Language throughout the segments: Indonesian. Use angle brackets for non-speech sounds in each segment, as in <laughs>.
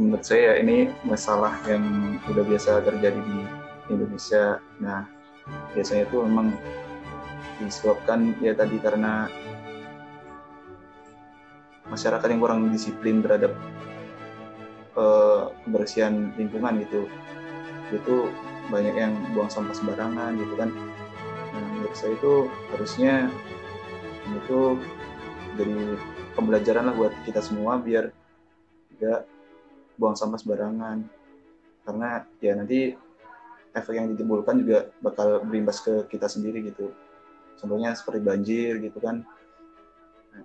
menurut saya ini masalah yang udah biasa terjadi di Indonesia. Nah, biasanya itu memang disebabkan ya tadi karena masyarakat yang kurang disiplin terhadap uh, kebersihan lingkungan gitu. Itu banyak yang buang sampah sembarangan gitu kan. Nah, menurut saya itu harusnya itu jadi pembelajaran lah buat kita semua biar tidak buang sampah sembarangan karena ya nanti efek yang ditimbulkan juga bakal berimbas ke kita sendiri gitu contohnya seperti banjir gitu kan. Nah,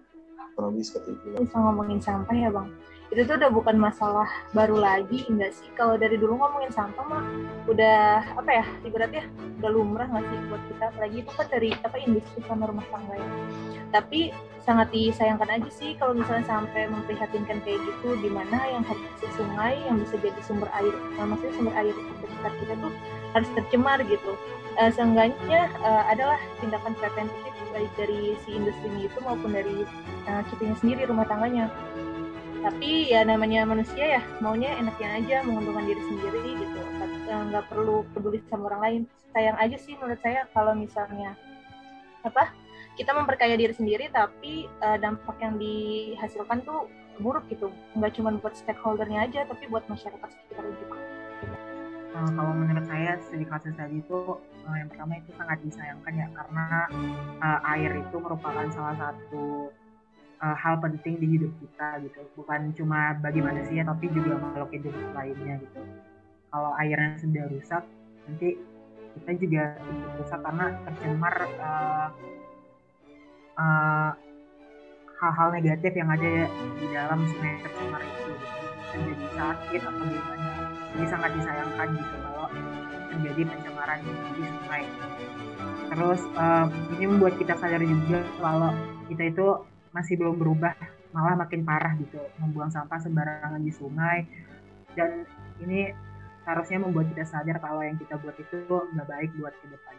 kurang lebih seperti itu. Bisa ngomongin sampah ya bang itu tuh udah bukan masalah baru lagi enggak sih? Kalau dari dulu ngomongin sampah mah udah apa ya ibaratnya udah lumrah nggak sih buat kita? Lagi itu kan dari apa industri sama rumah tangga ya. Tapi sangat disayangkan aja sih kalau misalnya sampai memprihatinkan kayak gitu di mana yang harus sungai yang bisa jadi sumber air nah, maksudnya sumber air terdekat kita tuh harus tercemar gitu. Uh, seenggaknya uh, adalah tindakan preventif baik dari si industri itu maupun dari uh, kitanya sendiri rumah tangganya tapi ya namanya manusia ya maunya enaknya aja menguntungkan diri sendiri gitu. Nggak perlu peduli sama orang lain. Sayang aja sih menurut saya kalau misalnya apa kita memperkaya diri sendiri tapi uh, dampak yang dihasilkan tuh buruk gitu. Nggak cuma buat stakeholdernya aja tapi buat masyarakat sekitar juga. Uh, kalau menurut saya studi kasus tadi itu yang pertama itu sangat disayangkan ya karena uh, air itu merupakan salah satu uh, hal penting di hidup kita gitu. Bukan cuma bagi manusia tapi juga makhluk hidup lainnya gitu. Kalau airnya sudah rusak nanti kita juga rusak karena tercemar uh, uh, hal-hal negatif yang ada di dalam sungai tercemar itu gitu. jadi sakit atau gimana. Jadi sangat disayangkan gitu kalau terjadi pencemaran di sungai. Terus uh, ini membuat kita sadar juga kalau kita itu masih belum berubah malah makin parah gitu membuang sampah sembarangan di sungai dan ini harusnya membuat kita sadar kalau yang kita buat itu nggak baik buat ke depan.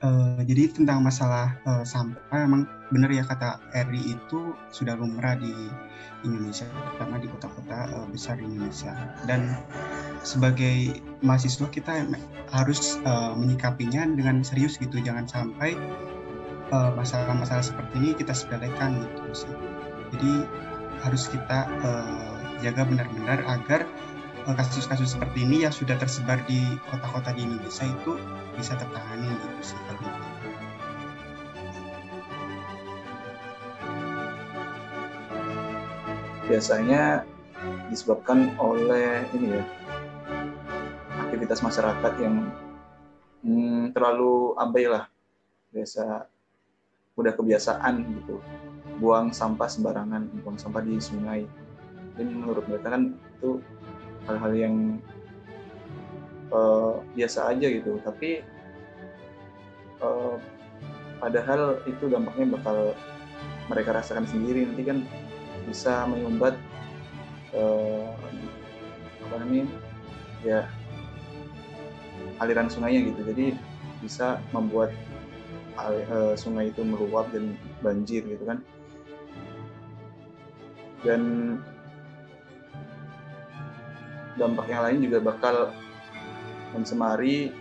Uh, jadi tentang masalah uh, sampah memang benar ya kata Eri itu sudah lumrah di Indonesia terutama di kota-kota uh, besar di Indonesia dan sebagai mahasiswa kita harus uh, menyikapinya dengan serius gitu jangan sampai Eh, masalah-masalah uh, seperti ini kita sepelekan gitu sih. Jadi harus kita uh, jaga benar-benar agar eh, kasus-kasus seperti ini yang sudah tersebar di kota-kota di Indonesia itu bisa tertangani gitu sih kalau biasanya disebabkan oleh ini ya aktivitas masyarakat yang hmm, terlalu abai lah biasa udah kebiasaan gitu. Buang sampah sembarangan buang sampah di sungai. Dan menurut mereka kan itu hal-hal yang uh, biasa aja gitu. Tapi uh, padahal itu dampaknya bakal mereka rasakan sendiri. Nanti kan bisa menyumbat uh, apa namanya ya aliran sungainya gitu. Jadi bisa membuat uh, sungai itu meluap dan banjir gitu kan. Dan dampak yang lain juga bakal mencemari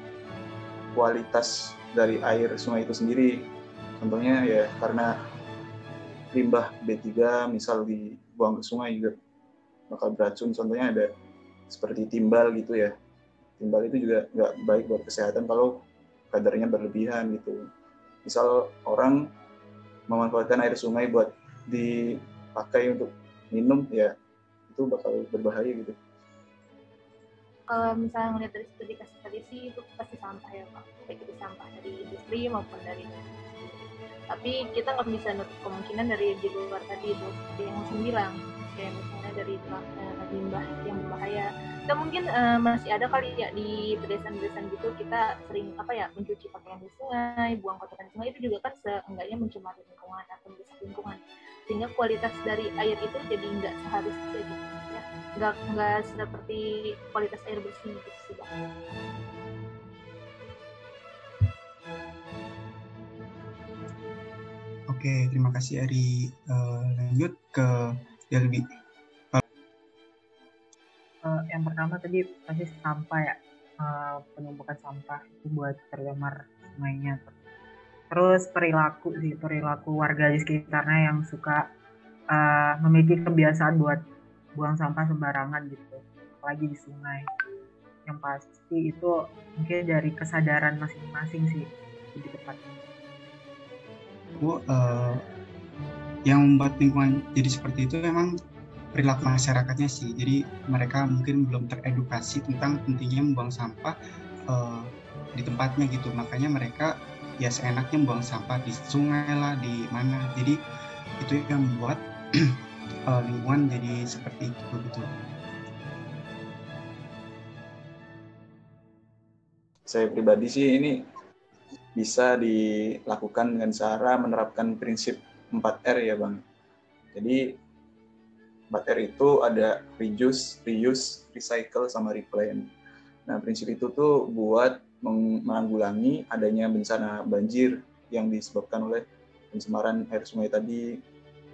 kualitas dari air sungai itu sendiri. Contohnya ya karena limbah B3 misal dibuang ke sungai juga bakal beracun. Contohnya ada seperti timbal gitu ya. Timbal itu juga nggak baik buat kesehatan kalau kadarnya berlebihan gitu misal orang memanfaatkan air sungai buat dipakai untuk minum ya itu bakal berbahaya gitu. Kalau misalnya ngeliat dari studi kasus tadi sih itu pasti sampah ya pak. Baik itu sampah dari industri maupun dari tapi kita nggak bisa nutup kemungkinan dari di luar tadi itu seperti yang saya bilang kayak misalnya dari uh, limbah yang berbahaya atau mungkin uh, masih ada kali ya di pedesaan-pedesaan gitu kita sering apa ya mencuci pakaian di sungai buang kotoran di sungai itu juga kan seenggaknya mencemari lingkungan atau merusak lingkungan. Sehingga kualitas dari air itu jadi nggak seharusnya gitu ya. Nggak nggak seperti kualitas air bersih gitu sih Oke, terima kasih Ari. Uh, lanjut ke Delbi. Uh, yang pertama tadi pasti sampah ya, uh, penumpukan sampah itu buat tercemar sungainya. Terus perilaku sih, perilaku warga di sekitarnya yang suka uh, memiliki kebiasaan buat buang sampah sembarangan gitu, apalagi di sungai. Yang pasti itu mungkin dari kesadaran masing-masing sih lebih tepatnya uh, yang membuat lingkungan jadi seperti itu memang perilaku masyarakatnya sih. Jadi mereka mungkin belum teredukasi tentang pentingnya membuang sampah uh, di tempatnya gitu. Makanya mereka ya seenaknya membuang sampah di sungai lah, di mana. Jadi itu yang membuat uh, <clears throat> lingkungan jadi seperti itu gitu. Saya pribadi sih ini bisa dilakukan dengan cara menerapkan prinsip 4R ya Bang. Jadi 4R itu ada reduce, reuse, recycle, sama replan. Nah prinsip itu tuh buat menanggulangi adanya bencana banjir yang disebabkan oleh pencemaran air sungai tadi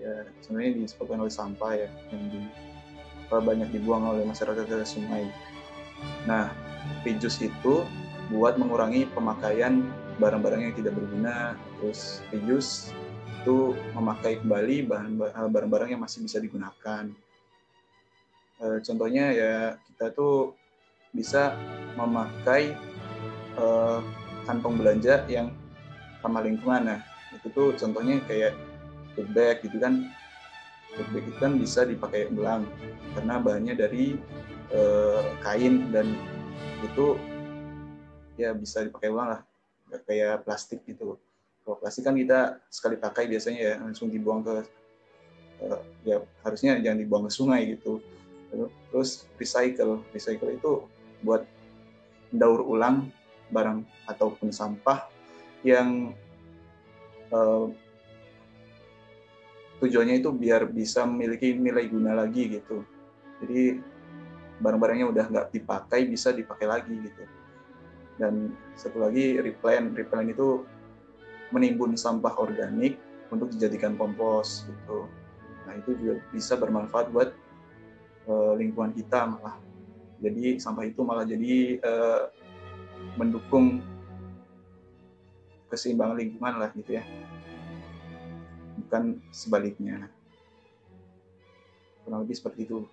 ya sebenarnya disebabkan oleh sampah ya yang di, banyak dibuang oleh masyarakat ke sungai. Nah, reduce itu buat mengurangi pemakaian barang-barang yang tidak berguna, terus reuse itu memakai kembali eh, barang-barang yang masih bisa digunakan. E, contohnya ya kita tuh bisa memakai e, kantong belanja yang ramah lingkungan. Nah itu tuh contohnya kayak tote bag gitu kan. Tote bag itu kan bisa dipakai ulang karena bahannya dari e, kain dan itu ya bisa dipakai ulang lah kayak plastik gitu. Kalau plastik kan kita sekali pakai biasanya ya langsung dibuang ke uh, ya harusnya jangan dibuang ke sungai gitu. Terus recycle, recycle itu buat daur ulang barang ataupun sampah yang uh, tujuannya itu biar bisa memiliki nilai guna lagi gitu. Jadi barang-barangnya udah nggak dipakai bisa dipakai lagi gitu dan satu lagi replan replan itu menimbun sampah organik untuk dijadikan kompos gitu. Nah itu juga bisa bermanfaat buat uh, lingkungan kita malah. Jadi sampah itu malah jadi uh, mendukung keseimbangan lingkungan lah gitu ya. Bukan sebaliknya. Kurang lebih seperti itu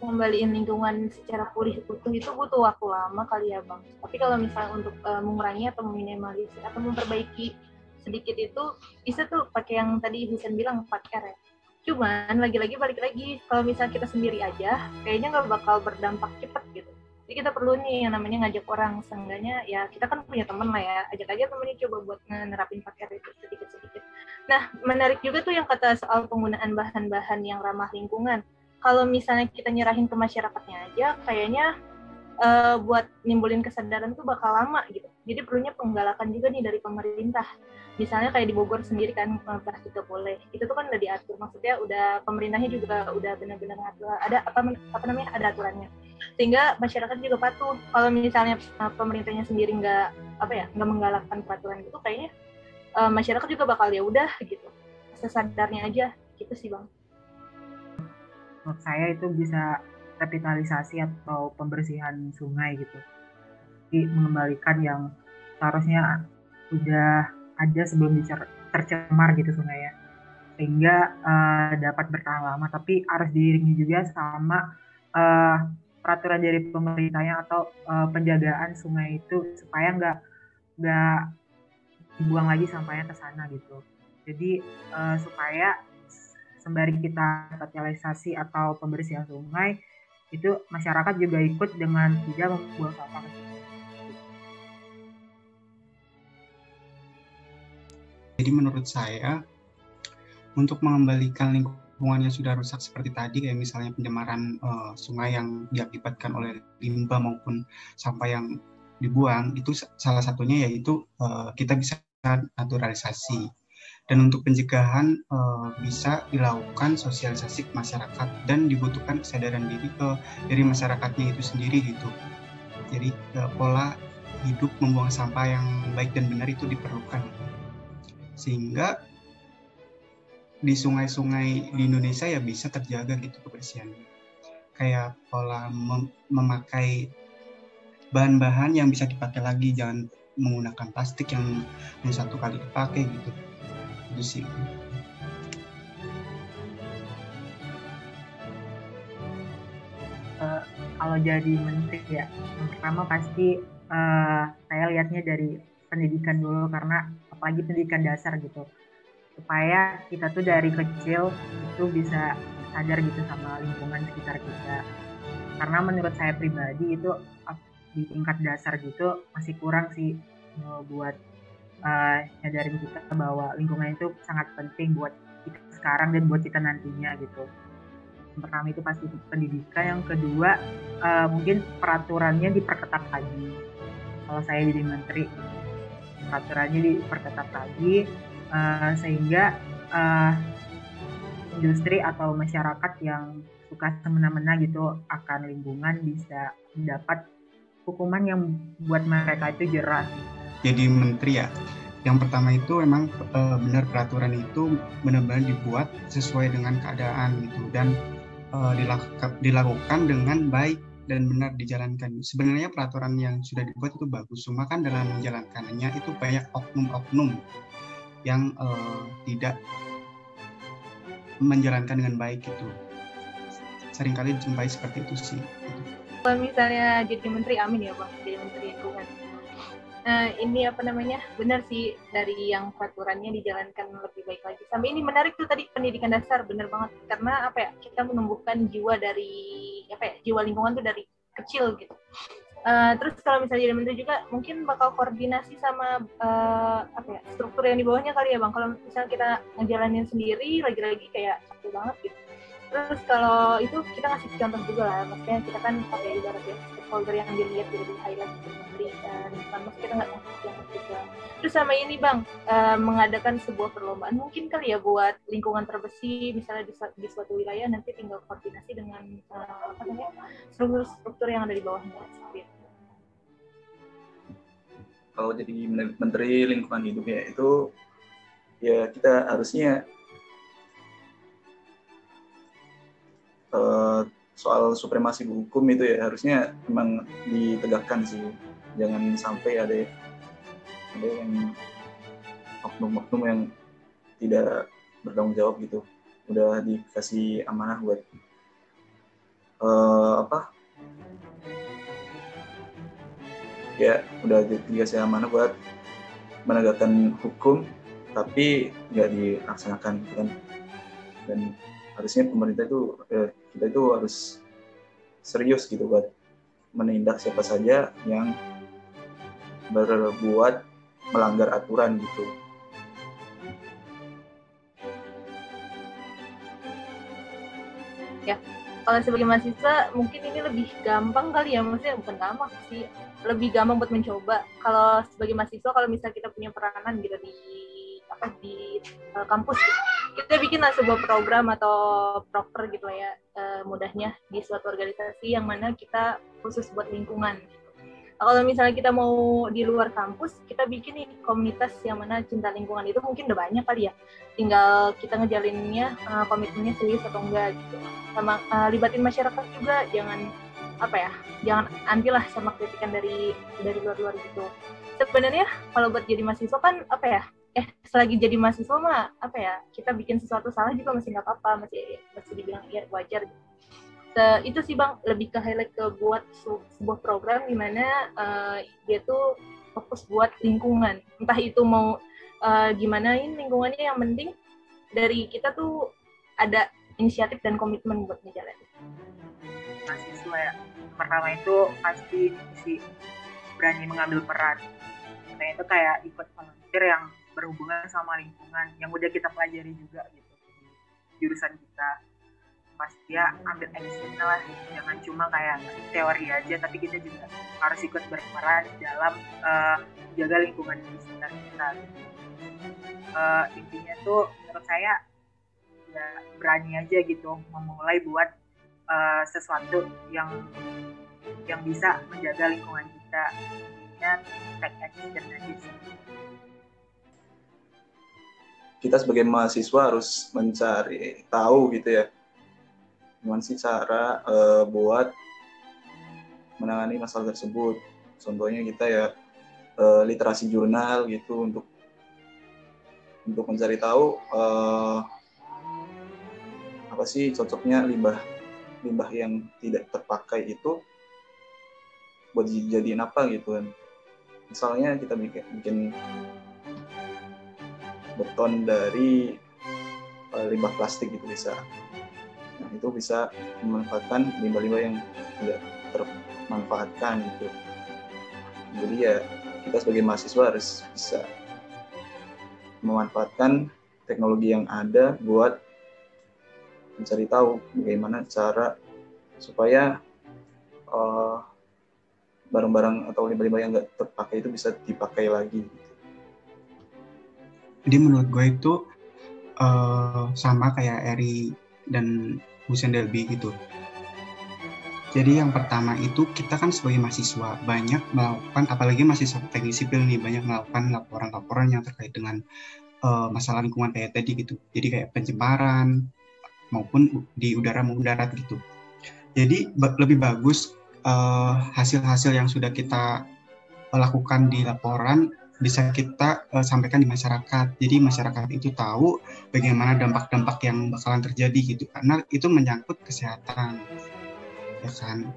ngembaliin lingkungan secara pulih utuh itu butuh waktu lama kali ya bang. Tapi kalau misalnya untuk uh, mengurangi atau meminimalisir atau memperbaiki sedikit itu bisa tuh pakai yang tadi Husen bilang 4R ya. Cuman lagi-lagi balik lagi kalau misalnya kita sendiri aja kayaknya nggak bakal berdampak cepat gitu. Jadi kita perlu nih yang namanya ngajak orang seenggaknya ya kita kan punya temen lah ya ajak aja temennya coba buat nerapin 4R itu sedikit-sedikit. Nah menarik juga tuh yang kata soal penggunaan bahan-bahan yang ramah lingkungan kalau misalnya kita nyerahin ke masyarakatnya aja kayaknya uh, buat nimbulin kesadaran tuh bakal lama gitu. Jadi perlunya penggalakan juga nih dari pemerintah. Misalnya kayak di Bogor sendiri kan eh, plastik gak boleh. Itu tuh kan udah diatur. Maksudnya udah pemerintahnya juga udah benar-benar ngatur. Ada apa apa namanya ada aturannya. Sehingga masyarakat juga patuh. Kalau misalnya uh, pemerintahnya sendiri nggak apa ya nggak menggalakkan peraturan itu kayaknya uh, masyarakat juga bakal ya udah gitu. Sesadarnya aja gitu sih bang menurut saya itu bisa revitalisasi atau pembersihan sungai gitu. Jadi mengembalikan yang seharusnya udah ada sebelum tercemar gitu sungai ya. Sehingga uh, dapat bertahan lama tapi harus diiringi juga sama uh, peraturan dari pemerintahnya atau uh, penjagaan sungai itu supaya nggak nggak dibuang lagi sampahnya ke sana gitu. Jadi uh, supaya sembari kita sosialisasi atau pembersihan sungai itu masyarakat juga ikut dengan tidak membuang sampah Jadi menurut saya untuk mengembalikan lingkungan lingkungannya sudah rusak seperti tadi kayak misalnya pencemaran uh, sungai yang diakibatkan oleh limbah maupun sampah yang dibuang itu salah satunya yaitu uh, kita bisa naturalisasi dan untuk pencegahan uh, bisa dilakukan sosialisasi ke masyarakat dan dibutuhkan kesadaran diri ke dari masyarakatnya itu sendiri gitu jadi uh, pola hidup membuang sampah yang baik dan benar itu diperlukan sehingga di sungai-sungai di Indonesia ya bisa terjaga gitu kebersihannya. Kayak pola mem memakai bahan-bahan yang bisa dipakai lagi, jangan menggunakan plastik yang, yang satu kali dipakai gitu. Itu sih. Uh, kalau jadi menteri ya, yang pertama pasti uh, saya lihatnya dari pendidikan dulu karena apalagi pendidikan dasar gitu supaya kita tuh dari kecil itu bisa sadar gitu sama lingkungan sekitar kita karena menurut saya pribadi itu di tingkat dasar gitu masih kurang sih buat uh, nyadarin kita bahwa lingkungan itu sangat penting buat kita sekarang dan buat kita nantinya gitu yang pertama itu pasti pendidikan yang kedua uh, mungkin peraturannya diperketat lagi kalau saya jadi menteri peraturannya diperketat lagi uh, sehingga uh, industri atau masyarakat yang suka semena-mena gitu akan lingkungan bisa mendapat hukuman yang buat mereka itu jelas. Jadi menteri ya, yang pertama itu memang e, benar peraturan itu benar-benar dibuat sesuai dengan keadaan gitu dan e, dilakukan dengan baik dan benar dijalankan. Sebenarnya peraturan yang sudah dibuat itu bagus, cuma kan dalam menjalankannya itu banyak oknum-oknum yang uh, tidak menjalankan dengan baik itu sering kali dijumpai seperti itu sih kalau misalnya jadi menteri amin ya bang. Jadi menteri lingkungan nah ini apa namanya benar sih dari yang peraturannya dijalankan lebih baik lagi sampai ini menarik tuh tadi pendidikan dasar benar banget karena apa ya kita menumbuhkan jiwa dari apa ya jiwa lingkungan tuh dari kecil gitu Uh, terus kalau misalnya jadi menteri juga mungkin bakal koordinasi sama uh, apa ya struktur yang di bawahnya kali ya bang. Kalau misalnya kita ngejalanin sendiri lagi-lagi kayak capek banget gitu. Terus kalau itu kita ngasih contoh juga lah, maksudnya kita kan pakai ibarat ya stakeholder yang dilihat gitu di highlight gitu menteri dan kan maksudnya kita nggak yang juga. Terus sama ini bang uh, mengadakan sebuah perlombaan mungkin kali ya buat lingkungan terbersih misalnya di, di suatu wilayah nanti tinggal koordinasi dengan uh, apa namanya struktur-struktur yang ada di bawahnya seperti kalau jadi menteri lingkungan hidup ya itu ya kita harusnya uh, soal supremasi hukum itu ya harusnya memang ditegakkan sih. Jangan sampai ada ada yang oknum-oknum yang tidak bertanggung jawab gitu. Udah dikasih amanah buat uh, apa? Ya udah dikasih amanah buat menegakkan hukum tapi nggak dilaksanakan kan? Dan harusnya pemerintah itu eh, kita itu harus serius gitu buat menindak siapa saja yang berbuat melanggar aturan gitu ya kalau sebagai mahasiswa mungkin ini lebih gampang kali ya maksudnya bukan gampang sih lebih gampang buat mencoba kalau sebagai mahasiswa kalau misalnya kita punya peranan gitu di apa di uh, kampus gitu. Kita bikin lah sebuah program atau proker gitu ya uh, mudahnya di suatu organisasi yang mana kita khusus buat lingkungan. Kalau misalnya kita mau di luar kampus kita bikin nih komunitas yang mana cinta lingkungan itu mungkin udah banyak kali ya. Tinggal kita ngejalininnya uh, komitmennya serius atau enggak gitu. Sama uh, libatin masyarakat juga jangan apa ya jangan anti lah sama kritikan dari dari luar-luar gitu. Sebenarnya kalau buat jadi mahasiswa kan apa ya eh selagi jadi mahasiswa mah apa ya kita bikin sesuatu salah juga masih nggak apa-apa masih masih dibilang ya wajar. Se, itu sih bang lebih ke highlight ke buat sebuah program di mana uh, dia tuh fokus buat lingkungan. Entah itu mau uh, gimana ini lingkungannya yang penting dari kita tuh ada inisiatif dan komitmen buat ngejalanin. Mahasiswa ya pertama itu pasti si berani mengambil peran. Nah itu kayak ikut volunteer yang berhubungan sama lingkungan yang udah kita pelajari juga gitu. Jurusan kita. Pas dia ambil action lah jangan cuma kayak teori aja tapi kita juga harus ikut berperan dalam uh, jaga lingkungan di sekitar kita. Uh, intinya tuh menurut saya ya berani aja gitu memulai buat uh, sesuatu yang yang bisa menjaga lingkungan kita. Ya take action aja sih kita sebagai mahasiswa harus mencari tahu gitu ya. Gimana sih cara uh, buat menangani masalah tersebut? Contohnya kita ya uh, literasi jurnal gitu untuk untuk mencari tahu uh, apa sih cocoknya limbah limbah yang tidak terpakai itu buat dijadiin apa gitu kan. Misalnya kita bikin, bikin beton dari uh, limbah plastik gitu bisa Nah, itu bisa memanfaatkan limbah-limbah yang tidak termanfaatkan gitu. Jadi ya kita sebagai mahasiswa harus bisa memanfaatkan teknologi yang ada buat mencari tahu bagaimana cara supaya barang barang-barang atau limbah-limbah yang nggak terpakai itu bisa dipakai lagi. Jadi menurut gue itu uh, sama kayak Eri dan Hussein Delby gitu. Jadi yang pertama itu kita kan sebagai mahasiswa banyak melakukan, apalagi mahasiswa teknik sipil nih banyak melakukan laporan-laporan yang terkait dengan uh, masalah lingkungan kayak tadi gitu. Jadi kayak pencemaran maupun di udara maupun darat gitu. Jadi lebih bagus eh, hasil-hasil uh, yang sudah kita lakukan di laporan bisa kita uh, sampaikan di masyarakat. Jadi masyarakat itu tahu bagaimana dampak-dampak yang bakalan terjadi gitu karena itu menyangkut kesehatan. Ya kan?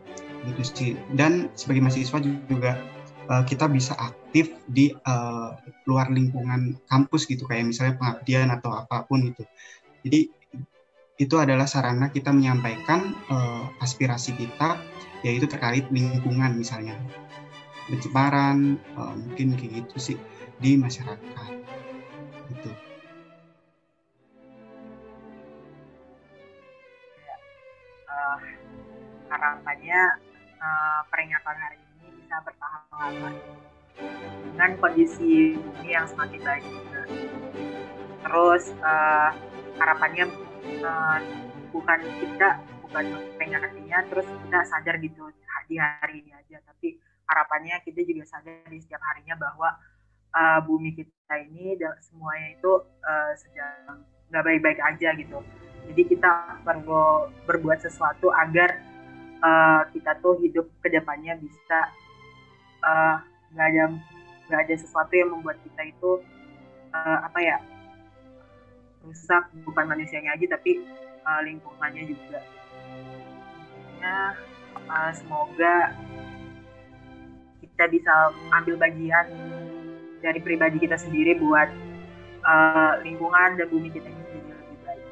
Gitu sih. Dan sebagai mahasiswa juga uh, kita bisa aktif di uh, luar lingkungan kampus gitu kayak misalnya pengabdian atau apa pun itu. Jadi itu adalah sarana kita menyampaikan uh, aspirasi kita yaitu terkait lingkungan misalnya pencemaran uh, mungkin kayak gitu sih di masyarakat. Gitu. Uh, harapannya uh, peringatan hari ini bisa bertahan lama. Dengan kondisi bumi yang semakin baik terus uh, harapannya uh, bukan kita bukan peringatannya terus kita sadar gitu di hari ini aja. Tapi harapannya kita juga sadar di setiap harinya bahwa uh, bumi kita ini semuanya itu uh, sedang nggak baik-baik aja gitu. Jadi kita perlu berbuat sesuatu agar uh, kita tuh hidup ke depannya bisa nggak uh, ada nggak ada sesuatu yang membuat kita itu uh, apa ya rusak bukan manusianya aja tapi uh, lingkungannya juga. Ya, uh, semoga kita bisa ambil bagian dari pribadi kita sendiri buat uh, lingkungan dan bumi kita ini jadi lebih baik.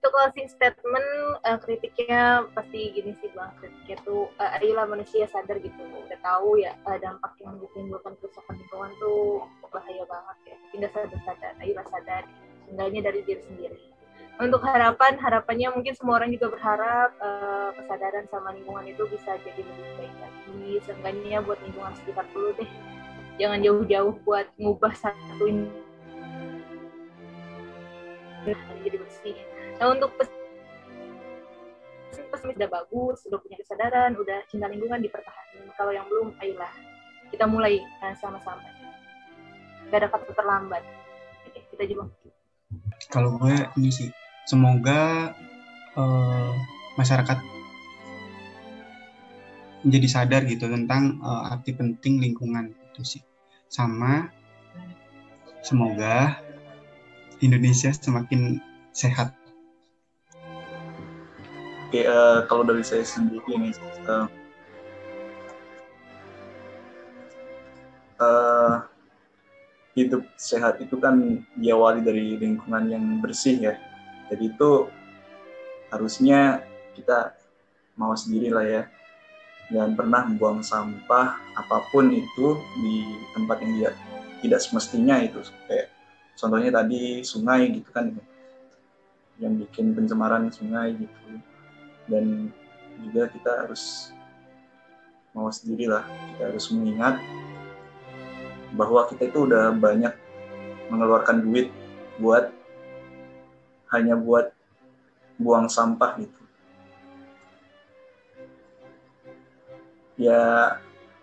Untuk closing statement uh, kritiknya pasti gini sih bang, kritiknya tuh uh, ayolah manusia sadar gitu, udah tahu ya uh, dampak yang ditimbulkan kerusakan lingkungan tuh bahaya banget ya. Tidak sadar-sadar, ayolah sadar, seenggaknya dari diri sendiri untuk harapan harapannya mungkin semua orang juga berharap uh, kesadaran sama lingkungan itu bisa jadi lebih baik lagi. Seenggaknya buat lingkungan sekitar dulu deh. Jangan jauh-jauh buat ngubah satu ini. Jadi bersih. Nah untuk pesimis udah bagus udah punya kesadaran udah cinta lingkungan dipertahankan. Kalau yang belum ayolah. Kita mulai nah, sama-sama. Gak ada kata terlambat. Oke, kita juga kalau gue ini sih semoga uh, masyarakat menjadi sadar gitu tentang uh, arti penting lingkungan itu sih sama semoga Indonesia semakin sehat. Oke, uh, kalau dari saya sendiri nih, uh, uh, hidup sehat itu kan diawali dari lingkungan yang bersih ya jadi itu harusnya kita mau sendiri lah ya. Jangan pernah membuang sampah apa pun itu di tempat yang dia tidak semestinya itu. Kayak contohnya tadi sungai gitu kan. Yang bikin pencemaran sungai gitu. Dan juga kita harus mau sendiri lah kita harus mengingat bahwa kita itu udah banyak mengeluarkan duit buat hanya buat buang sampah gitu. Ya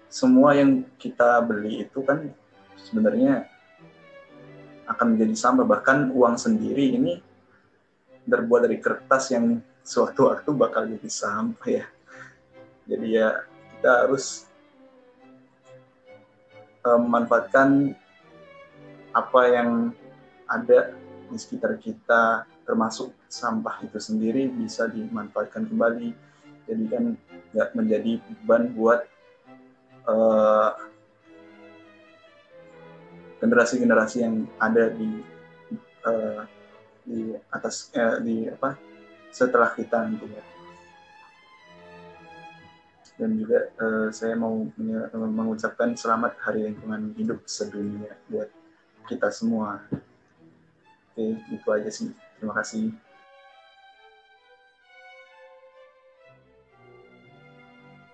semua yang kita beli itu kan sebenarnya akan menjadi sampah. Bahkan uang sendiri ini terbuat dari kertas yang suatu waktu bakal jadi sampah ya. Jadi ya kita harus uh, memanfaatkan apa yang ada di sekitar kita termasuk sampah itu sendiri bisa dimanfaatkan kembali jadi kan nggak menjadi beban buat uh, generasi-generasi yang ada di uh, di atas uh, di apa setelah kita nanti ya dan juga uh, saya mau mengucapkan selamat Hari Lingkungan Hidup sedunia buat kita semua. Oke, itu aja sih. Terima kasih.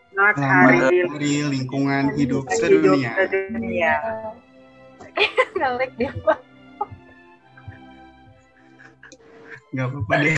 Selamat Selamat hari Hari Lingkungan Hidup hidup Sedunia. sedunia. <laughs> Ngelek dia, Bang. Gak apa-apa deh.